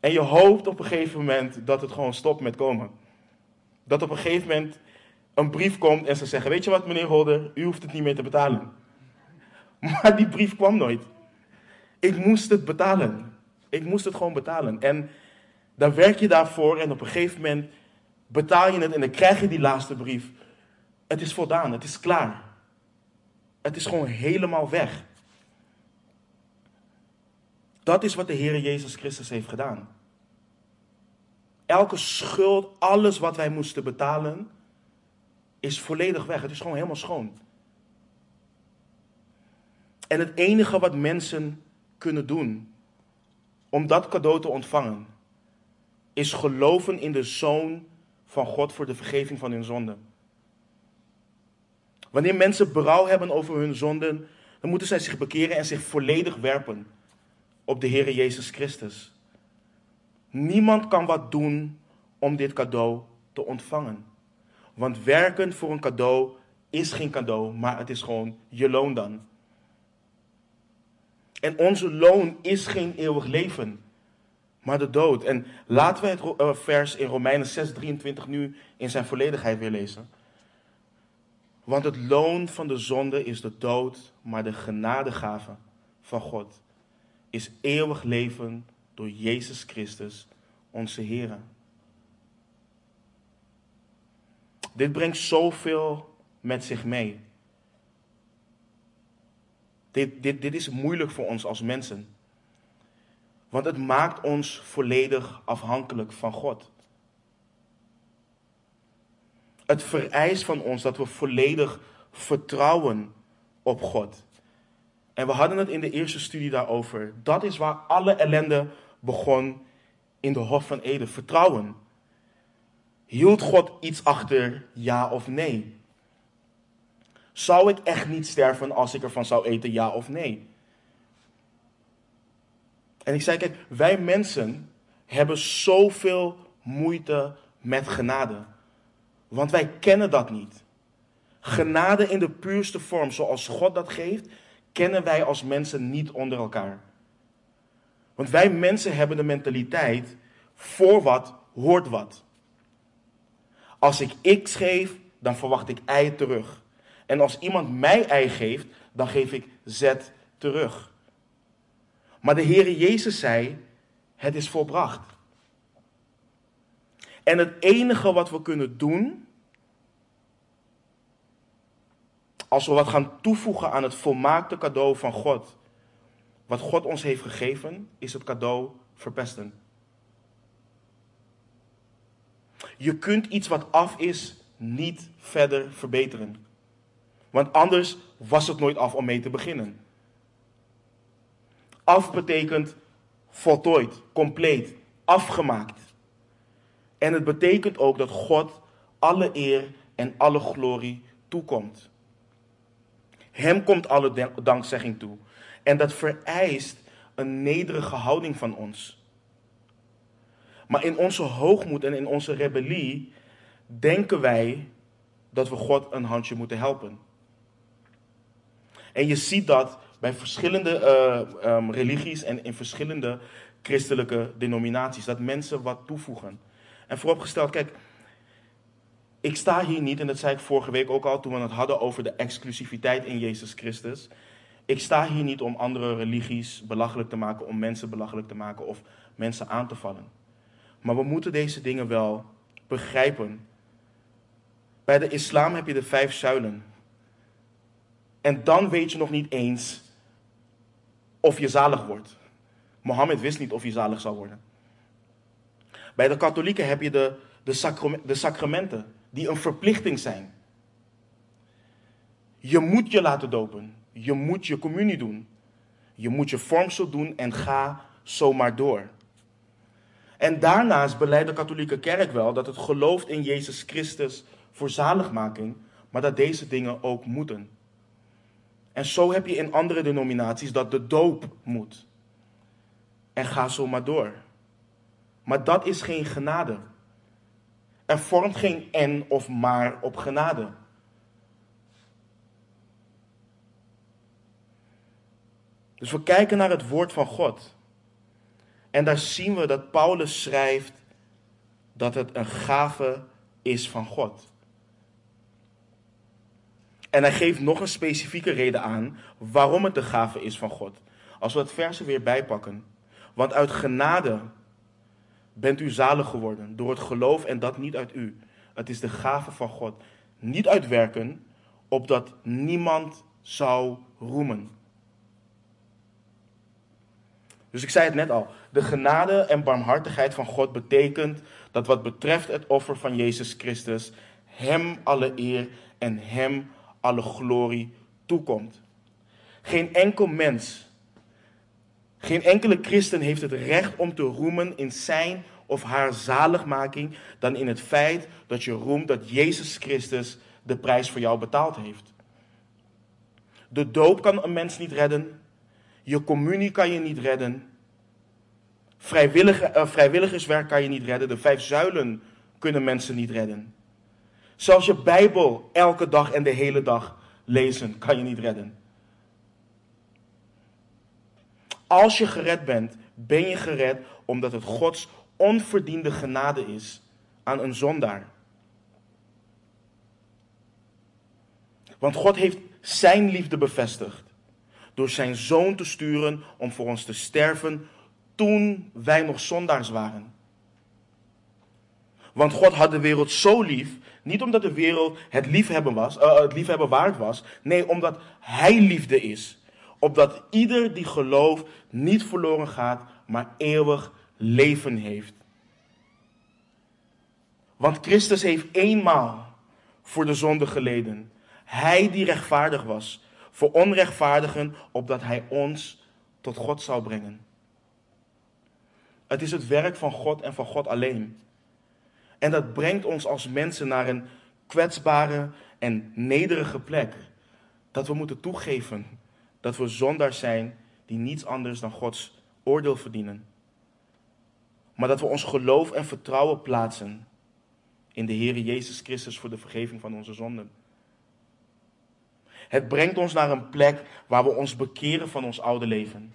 En je hoopt op een gegeven moment dat het gewoon stopt met komen. Dat op een gegeven moment een brief komt en ze zeggen: Weet je wat, meneer Holder, u hoeft het niet meer te betalen. Maar die brief kwam nooit. Ik moest het betalen. Ik moest het gewoon betalen. En dan werk je daarvoor en op een gegeven moment betaal je het en dan krijg je die laatste brief. Het is voldaan, het is klaar. Het is gewoon helemaal weg. Dat is wat de Heer Jezus Christus heeft gedaan. Elke schuld, alles wat wij moesten betalen, is volledig weg. Het is gewoon helemaal schoon. En het enige wat mensen kunnen doen om dat cadeau te ontvangen, is geloven in de Zoon van God voor de vergeving van hun zonden. Wanneer mensen berouw hebben over hun zonden, dan moeten zij zich bekeren en zich volledig werpen op de Heer Jezus Christus. Niemand kan wat doen om dit cadeau te ontvangen. Want werken voor een cadeau is geen cadeau, maar het is gewoon je loon dan. En onze loon is geen eeuwig leven, maar de dood. En laten we het eh, vers in Romeinen 6:23 nu in zijn volledigheid weer lezen. Want het loon van de zonde is de dood, maar de genadegave van God is eeuwig leven door Jezus Christus, onze Heer. Dit brengt zoveel met zich mee. Dit, dit, dit is moeilijk voor ons als mensen. Want het maakt ons volledig afhankelijk van God. Het vereist van ons dat we volledig vertrouwen op God. En we hadden het in de eerste studie daarover. Dat is waar alle ellende begon in de Hof van Eden. Vertrouwen. Hield God iets achter, ja of nee? Zou ik echt niet sterven als ik ervan zou eten, ja of nee? En ik zei, kijk, wij mensen hebben zoveel moeite met genade. Want wij kennen dat niet. Genade in de puurste vorm, zoals God dat geeft, kennen wij als mensen niet onder elkaar. Want wij mensen hebben de mentaliteit Voor wat hoort wat. Als ik X geef, dan verwacht ik Y terug. En als iemand mij Y geeft, dan geef ik Z terug. Maar de Heere Jezus zei, het is volbracht. En het enige wat we kunnen doen, als we wat gaan toevoegen aan het volmaakte cadeau van God, wat God ons heeft gegeven, is het cadeau verpesten. Je kunt iets wat af is niet verder verbeteren. Want anders was het nooit af om mee te beginnen. Af betekent voltooid, compleet, afgemaakt. En het betekent ook dat God alle eer en alle glorie toekomt. Hem komt alle dankzegging toe. En dat vereist een nederige houding van ons. Maar in onze hoogmoed en in onze rebellie denken wij dat we God een handje moeten helpen. En je ziet dat bij verschillende uh, um, religies en in verschillende christelijke denominaties, dat mensen wat toevoegen. En vooropgesteld, kijk, ik sta hier niet, en dat zei ik vorige week ook al toen we het hadden over de exclusiviteit in Jezus Christus. Ik sta hier niet om andere religies belachelijk te maken, om mensen belachelijk te maken of mensen aan te vallen. Maar we moeten deze dingen wel begrijpen. Bij de islam heb je de vijf zuilen. En dan weet je nog niet eens of je zalig wordt. Mohammed wist niet of hij zalig zou worden. Bij de katholieken heb je de, de, sacramenten, die een verplichting zijn. Je moet je laten dopen. Je moet je communie doen. Je moet je vormsel doen en ga zomaar door. En daarnaast beleidt de katholieke kerk wel dat het gelooft in Jezus Christus voor zaligmaking, maar dat deze dingen ook moeten. En zo heb je in andere denominaties dat de doop moet. En ga zo maar door. Maar dat is geen genade. Er vormt geen en of maar op genade. Dus we kijken naar het woord van God. En daar zien we dat Paulus schrijft dat het een gave is van God. En hij geeft nog een specifieke reden aan waarom het de gave is van God. Als we het verse weer bijpakken. Want uit genade bent u zalig geworden door het geloof en dat niet uit u. Het is de gave van God. Niet uit werken, opdat niemand zou roemen. Dus ik zei het net al. De genade en barmhartigheid van God betekent dat wat betreft het offer van Jezus Christus, Hem alle eer en Hem alle glorie toekomt. Geen enkel mens, geen enkele christen heeft het recht om te roemen in zijn of haar zaligmaking dan in het feit dat je roemt dat Jezus Christus de prijs voor jou betaald heeft. De doop kan een mens niet redden. Je communie kan je niet redden. Uh, vrijwilligerswerk kan je niet redden. De vijf zuilen kunnen mensen niet redden. Zelfs je Bijbel elke dag en de hele dag lezen kan je niet redden. Als je gered bent, ben je gered omdat het Gods onverdiende genade is aan een zondaar. Want God heeft zijn liefde bevestigd door zijn zoon te sturen om voor ons te sterven toen wij nog zondaars waren. Want God had de wereld zo lief, niet omdat de wereld het liefhebben, was, uh, het liefhebben waard was, nee, omdat Hij liefde is. Opdat ieder die gelooft niet verloren gaat, maar eeuwig leven heeft. Want Christus heeft eenmaal voor de zonde geleden. Hij die rechtvaardig was, voor onrechtvaardigen, opdat Hij ons tot God zou brengen. Het is het werk van God en van God alleen. En dat brengt ons als mensen naar een kwetsbare en nederige plek. Dat we moeten toegeven dat we zondaars zijn die niets anders dan Gods oordeel verdienen. Maar dat we ons geloof en vertrouwen plaatsen in de Heer Jezus Christus voor de vergeving van onze zonden. Het brengt ons naar een plek waar we ons bekeren van ons oude leven.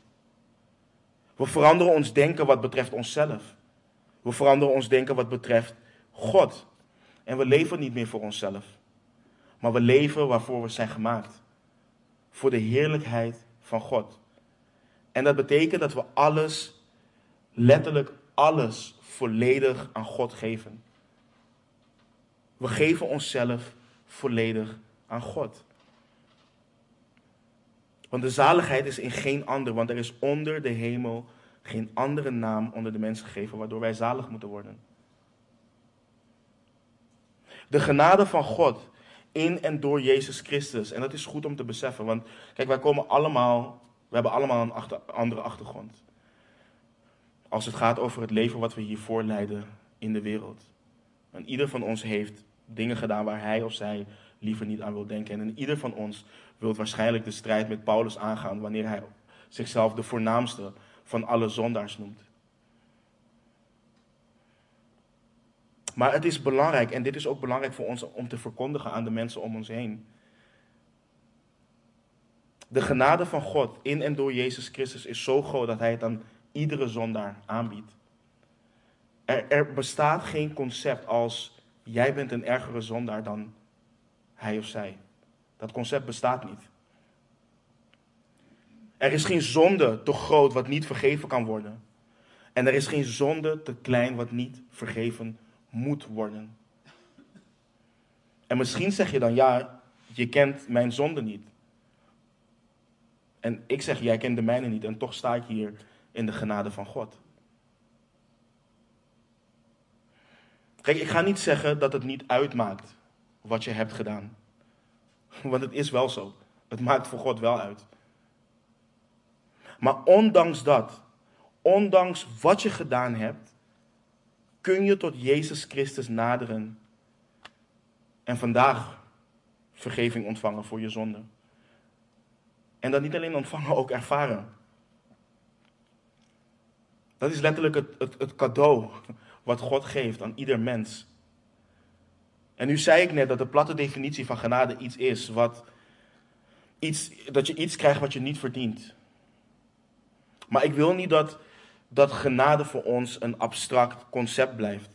We veranderen ons denken wat betreft onszelf. We veranderen ons denken wat betreft God. En we leven niet meer voor onszelf. Maar we leven waarvoor we zijn gemaakt. Voor de heerlijkheid van God. En dat betekent dat we alles, letterlijk alles, volledig aan God geven. We geven onszelf volledig aan God. Want de zaligheid is in geen ander, want er is onder de hemel geen andere naam onder de mensen gegeven waardoor wij zalig moeten worden. De genade van God in en door Jezus Christus. En dat is goed om te beseffen, want kijk, wij komen allemaal, we hebben allemaal een achter, andere achtergrond. Als het gaat over het leven wat we hiervoor leiden in de wereld. En ieder van ons heeft dingen gedaan waar hij of zij liever niet aan wil denken. En ieder van ons wil waarschijnlijk de strijd met Paulus aangaan wanneer hij zichzelf de voornaamste van alle zondaars noemt. Maar het is belangrijk, en dit is ook belangrijk voor ons om te verkondigen aan de mensen om ons heen. De genade van God in en door Jezus Christus is zo groot dat Hij het aan iedere zondaar aanbiedt. Er, bestaat geen concept als jij bent een ergere zondaar dan hij of zij. Dat concept bestaat niet. Er is geen zonde te groot wat niet vergeven kan worden. En er is geen zonde te klein wat niet vergeven moet worden. En misschien zeg je dan, ja, je kent mijn zonde niet. En ik zeg, jij kent de mijne niet. En toch sta ik hier in de genade van God. Kijk, ik ga niet zeggen dat het niet uitmaakt wat je hebt gedaan. Want het is wel zo. Het maakt voor God wel uit. Maar ondanks dat, ondanks wat je gedaan hebt, kun je tot Jezus Christus naderen en vandaag vergeving ontvangen voor je zonde. En dat niet alleen ontvangen, ook ervaren. Dat is letterlijk het, het, het cadeau wat God geeft aan ieder mens. En nu zei ik net dat de platte definitie van genade iets is wat iets, dat je iets krijgt wat je niet verdient. Maar ik wil niet dat, dat genade voor ons een abstract concept blijft.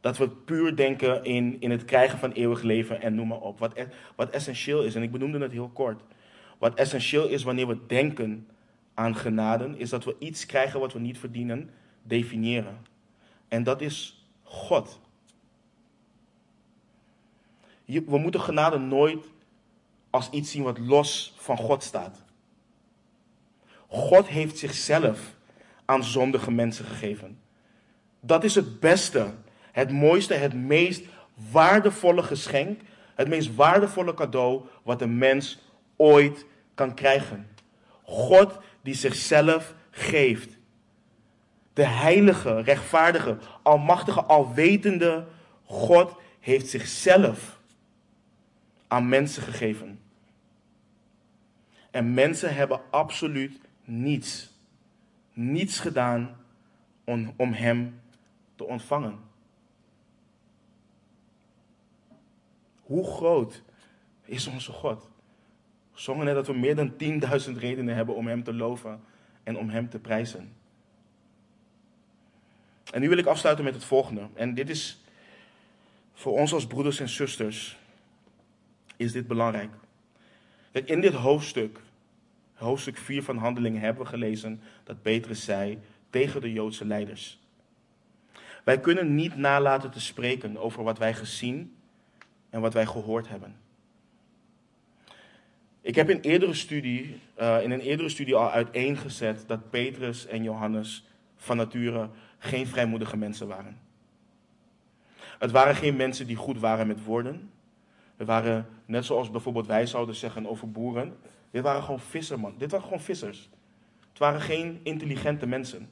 Dat we puur denken in, in het krijgen van eeuwig leven en noem maar op. Wat, wat essentieel is, en ik benoemde het heel kort. Wat essentieel is wanneer we denken aan genade, is dat we iets krijgen wat we niet verdienen, definiëren. En dat is God. We moeten genade nooit als iets zien wat los van God staat. God heeft zichzelf aan zondige mensen gegeven. Dat is het beste, het mooiste, het meest waardevolle geschenk, het meest waardevolle cadeau wat een mens ooit kan krijgen. God die zichzelf geeft. De heilige, rechtvaardige, almachtige, alwetende God heeft zichzelf aan mensen gegeven. En mensen hebben absoluut niets, niets gedaan om, om Hem te ontvangen. Hoe groot is onze God? We zongen net dat we meer dan 10.000 redenen hebben om Hem te loven en om Hem te prijzen. En nu wil ik afsluiten met het volgende. En dit is voor ons als broeders en zusters is dit belangrijk. In dit hoofdstuk hoofdstuk 4 van Handelingen hebben we gelezen dat Petrus zei tegen de Joodse leiders. Wij kunnen niet nalaten te spreken over wat wij gezien en wat wij gehoord hebben. Ik heb in, eerdere studie, uh, in een eerdere studie al uiteengezet dat Petrus en Johannes van nature geen vrijmoedige mensen waren. Het waren geen mensen die goed waren met woorden. Het waren, net zoals bijvoorbeeld wij zouden zeggen over boeren, dit waren gewoon visserman. Dit waren gewoon vissers. Het waren geen intelligente mensen.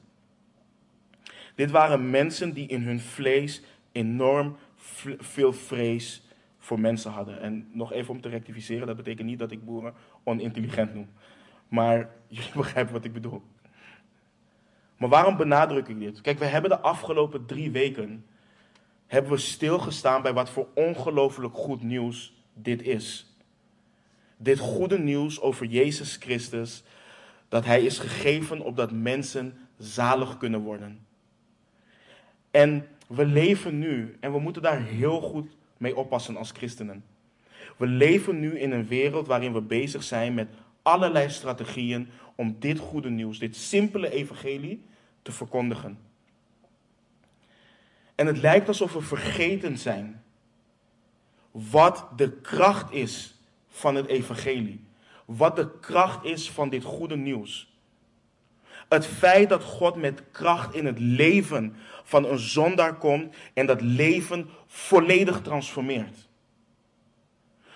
Dit waren mensen die in hun vlees enorm veel vrees voor mensen hadden. En nog even om te rectificeren, dat betekent niet dat ik boeren onintelligent noem. Maar jullie begrijpen wat ik bedoel. Maar waarom benadruk ik dit? Kijk, we hebben de afgelopen drie weken hebben we stilgestaan bij wat voor ongelooflijk goed nieuws dit is dit goede nieuws over Jezus Christus, dat Hij is gegeven opdat mensen zalig kunnen worden. En we leven nu, en we moeten daar heel goed mee oppassen als christenen. We leven nu in een wereld waarin we bezig zijn met allerlei strategieën om dit goede nieuws, dit simpele evangelie, te verkondigen. En het lijkt alsof we vergeten zijn wat de kracht is van het evangelie. Wat de kracht is van dit goede nieuws. Het feit dat God met kracht in het leven van een zondaar komt en dat leven volledig transformeert.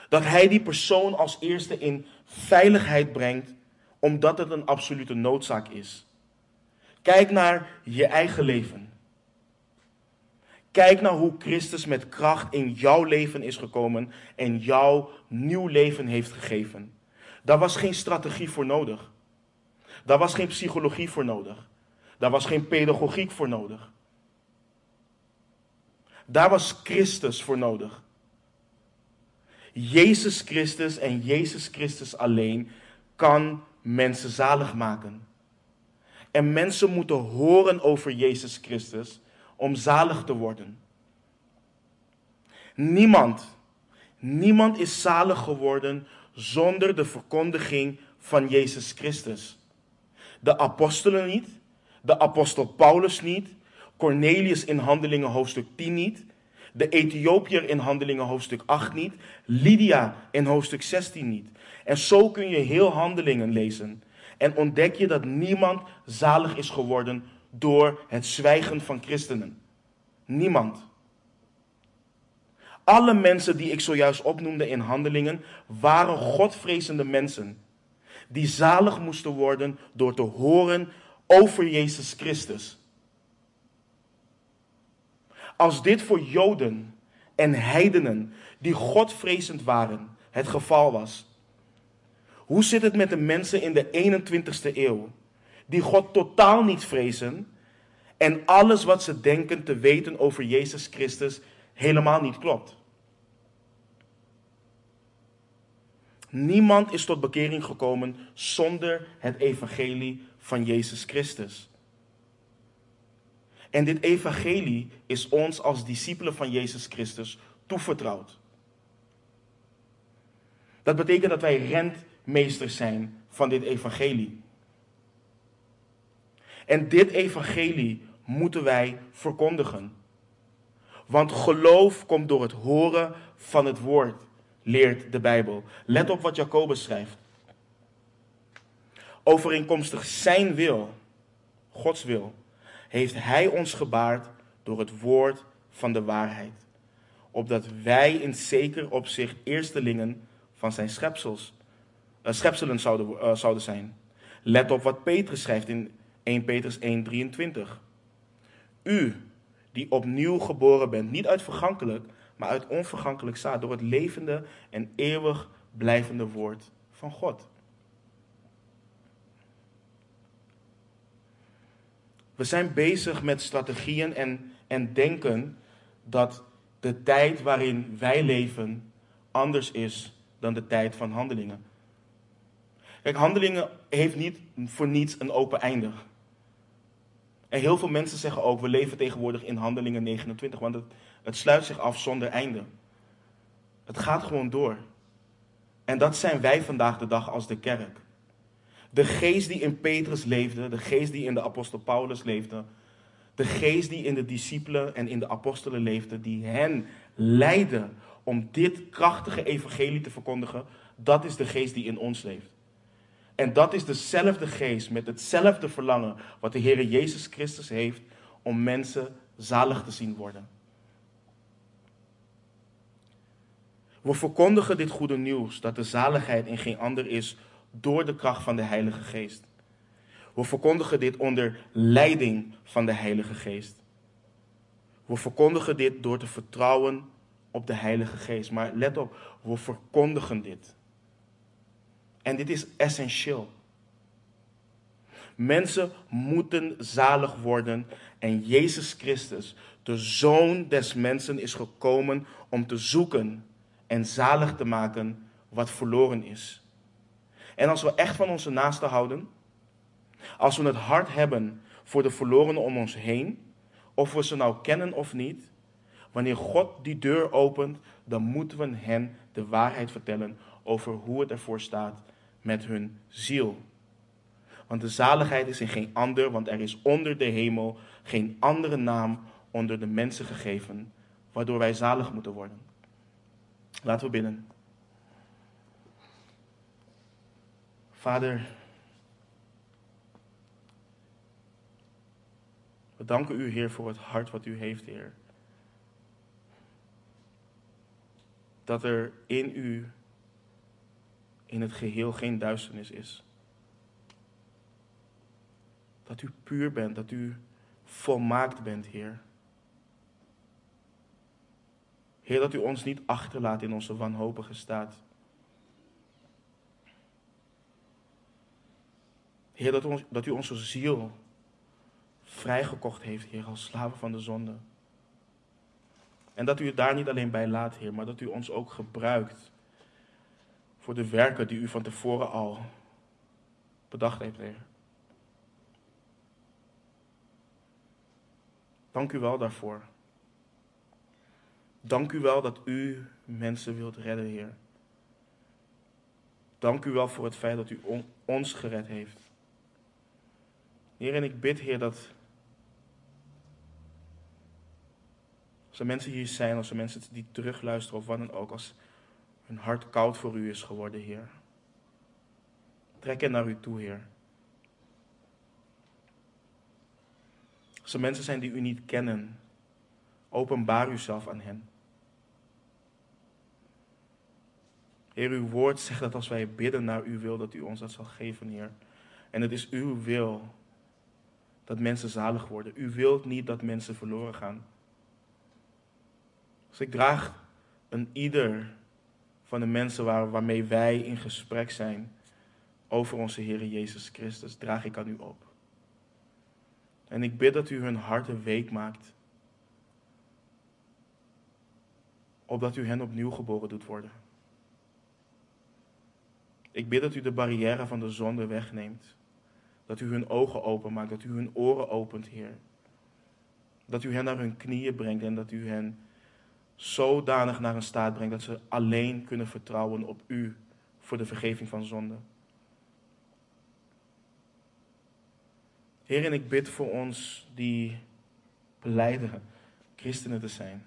Dat hij die persoon als eerste in veiligheid brengt, omdat het een absolute noodzaak is. Kijk naar je eigen leven. Kijk naar hoe Christus met kracht in jouw leven is gekomen en jou nieuw leven heeft gegeven. Daar was geen strategie voor nodig. Daar was geen psychologie voor nodig. Daar was geen pedagogiek voor nodig. Daar was Christus voor nodig. Jezus Christus en Jezus Christus alleen kan mensen zalig maken. En mensen moeten horen over Jezus Christus om zalig te worden. Niemand, niemand is zalig geworden zonder de verkondiging van Jezus Christus. De apostelen niet, de apostel Paulus niet, Cornelius in Handelingen hoofdstuk 10 niet, de Ethiopiër in Handelingen hoofdstuk 8 niet, Lydia in hoofdstuk 16 niet. En zo kun je heel Handelingen lezen en ontdek je dat niemand zalig is geworden door het zwijgen van christenen. Niemand. Alle mensen die ik zojuist opnoemde in handelingen waren godvrezende mensen. Die zalig moesten worden door te horen over Jezus Christus. Als dit voor Joden en heidenen die godvrezend waren het geval was, hoe zit het met de mensen in de 21ste eeuw die God totaal niet vrezen en alles wat ze denken te weten over Jezus Christus helemaal niet klopt? Niemand is tot bekering gekomen zonder het evangelie van Jezus Christus. En dit evangelie is ons als discipelen van Jezus Christus toevertrouwd. Dat betekent dat wij rentmeesters zijn van dit evangelie. En dit evangelie moeten wij verkondigen. Want geloof komt door het horen van het woord, leert de Bijbel. Let op wat Jacobus schrijft. Overeenkomstig zijn wil, Gods wil, heeft Hij ons gebaard door het woord van de waarheid. Opdat wij in zeker opzicht eerstelingen van zijn schepsels, uh, schepselen zouden, uh, zouden zijn. Let op wat Petrus schrijft in 1 Petrus 1:23. U, die opnieuw geboren bent, niet uit vergankelijk, maar uit onvergankelijk zaad, door het levende en eeuwig blijvende woord van God. We zijn bezig met strategieën en, en denken dat de tijd waarin wij leven anders is dan de tijd van handelingen. Kijk, handelingen heeft niet voor niets een open einde. En heel veel mensen zeggen ook, we leven tegenwoordig in handelingen 29, want het, het sluit zich af zonder einde. Het gaat gewoon door. En dat zijn wij vandaag de dag als de kerk. De geest die in Petrus leefde, de geest die in de apostel Paulus leefde, de geest die in de discipelen en in de apostelen leefde, die hen leidde om dit krachtige evangelie te verkondigen, dat is de geest die in ons leeft. En dat is dezelfde geest met hetzelfde verlangen wat de Heer Jezus Christus heeft om mensen zalig te zien worden. We verkondigen dit goede nieuws dat de zaligheid in geen ander is door de kracht van de Heilige Geest. We verkondigen dit onder leiding van de Heilige Geest. We verkondigen dit door te vertrouwen op de Heilige Geest. Maar let op, we verkondigen dit. En dit is essentieel. Mensen moeten zalig worden en Jezus Christus, de Zoon des mensen, is gekomen om te zoeken en zalig te maken wat verloren is. En als we echt van onze naasten houden, als we het hart hebben voor de verlorenen om ons heen, Of we ze nou kennen of niet, wanneer God die deur opent, dan moeten we hen de waarheid vertellen over hoe het ervoor staat met hun ziel. Want de zaligheid is in geen ander, want er is onder de hemel geen andere naam onder de mensen gegeven, waardoor wij zalig moeten worden. Laten we bidden. Vader, we danken u, Heer, voor het hart wat u heeft, Heer. Dat er in u, in het geheel, geen duisternis is. Dat u puur bent, dat u volmaakt bent, Heer. Heer, dat u ons niet achterlaat in onze wanhopige staat. Heer, dat, ons, dat u onze ziel vrijgekocht heeft, Heer, als slaven van de zonde. En dat u het daar niet alleen bij laat, Heer, maar dat u ons ook gebruikt voor de werken die u van tevoren al bedacht heeft, Heer. Dank u wel daarvoor. Dank u wel dat u mensen wilt redden, Heer. Dank u wel voor het feit dat u ons gered heeft. Heer, en ik bid, Heer, dat als er mensen hier zijn, als er mensen die terugluisteren of wat dan ook, als hun hart koud voor u is geworden, Heer. Trek hen naar u toe, Heer. Als er mensen zijn die u niet kennen, openbaar uzelf aan hen. Heer, uw woord zegt dat als wij bidden naar uw wil, dat u ons dat zal geven, Heer. En het is uw wil dat mensen zalig worden. U wilt niet dat mensen verloren gaan. Dus ik draag een ieder van de mensen waar, waarmee wij in gesprek zijn over onze Heer Jezus Christus, draag ik aan u op. En ik bid dat u hun harten week maakt. Opdat u hen opnieuw geboren doet worden. Ik bid dat u de barrière van de zonde wegneemt. Dat u hun ogen openmaakt, dat u hun oren opent, Heer. Dat u hen naar hun knieën brengt en dat u hen zodanig naar een staat brengt dat ze alleen kunnen vertrouwen op u voor de vergeving van zonde. Heer, en ik bid voor ons die beleiden christenen te zijn.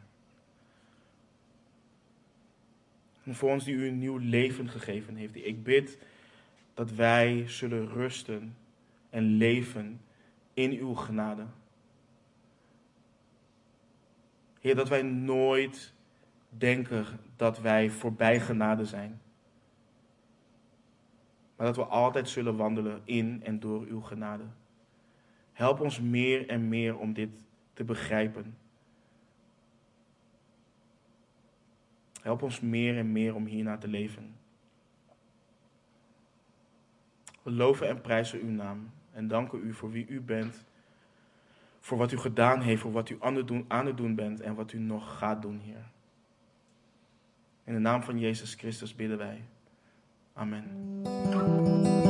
En voor ons die u een nieuw leven gegeven heeft. Ik bid dat wij zullen rusten en leven in uw genade. Heer, dat wij nooit denken dat wij voorbij genade zijn. Maar dat we altijd zullen wandelen in en door uw genade. Help ons meer en meer om dit te begrijpen. Help ons meer en meer om hierna te leven. We loven en prijzen uw naam en danken u voor wie u bent, voor wat u gedaan heeft, voor wat u aan het doen, bent en wat u nog gaat doen, Heer. In de naam van Jezus Christus bidden wij. Amen.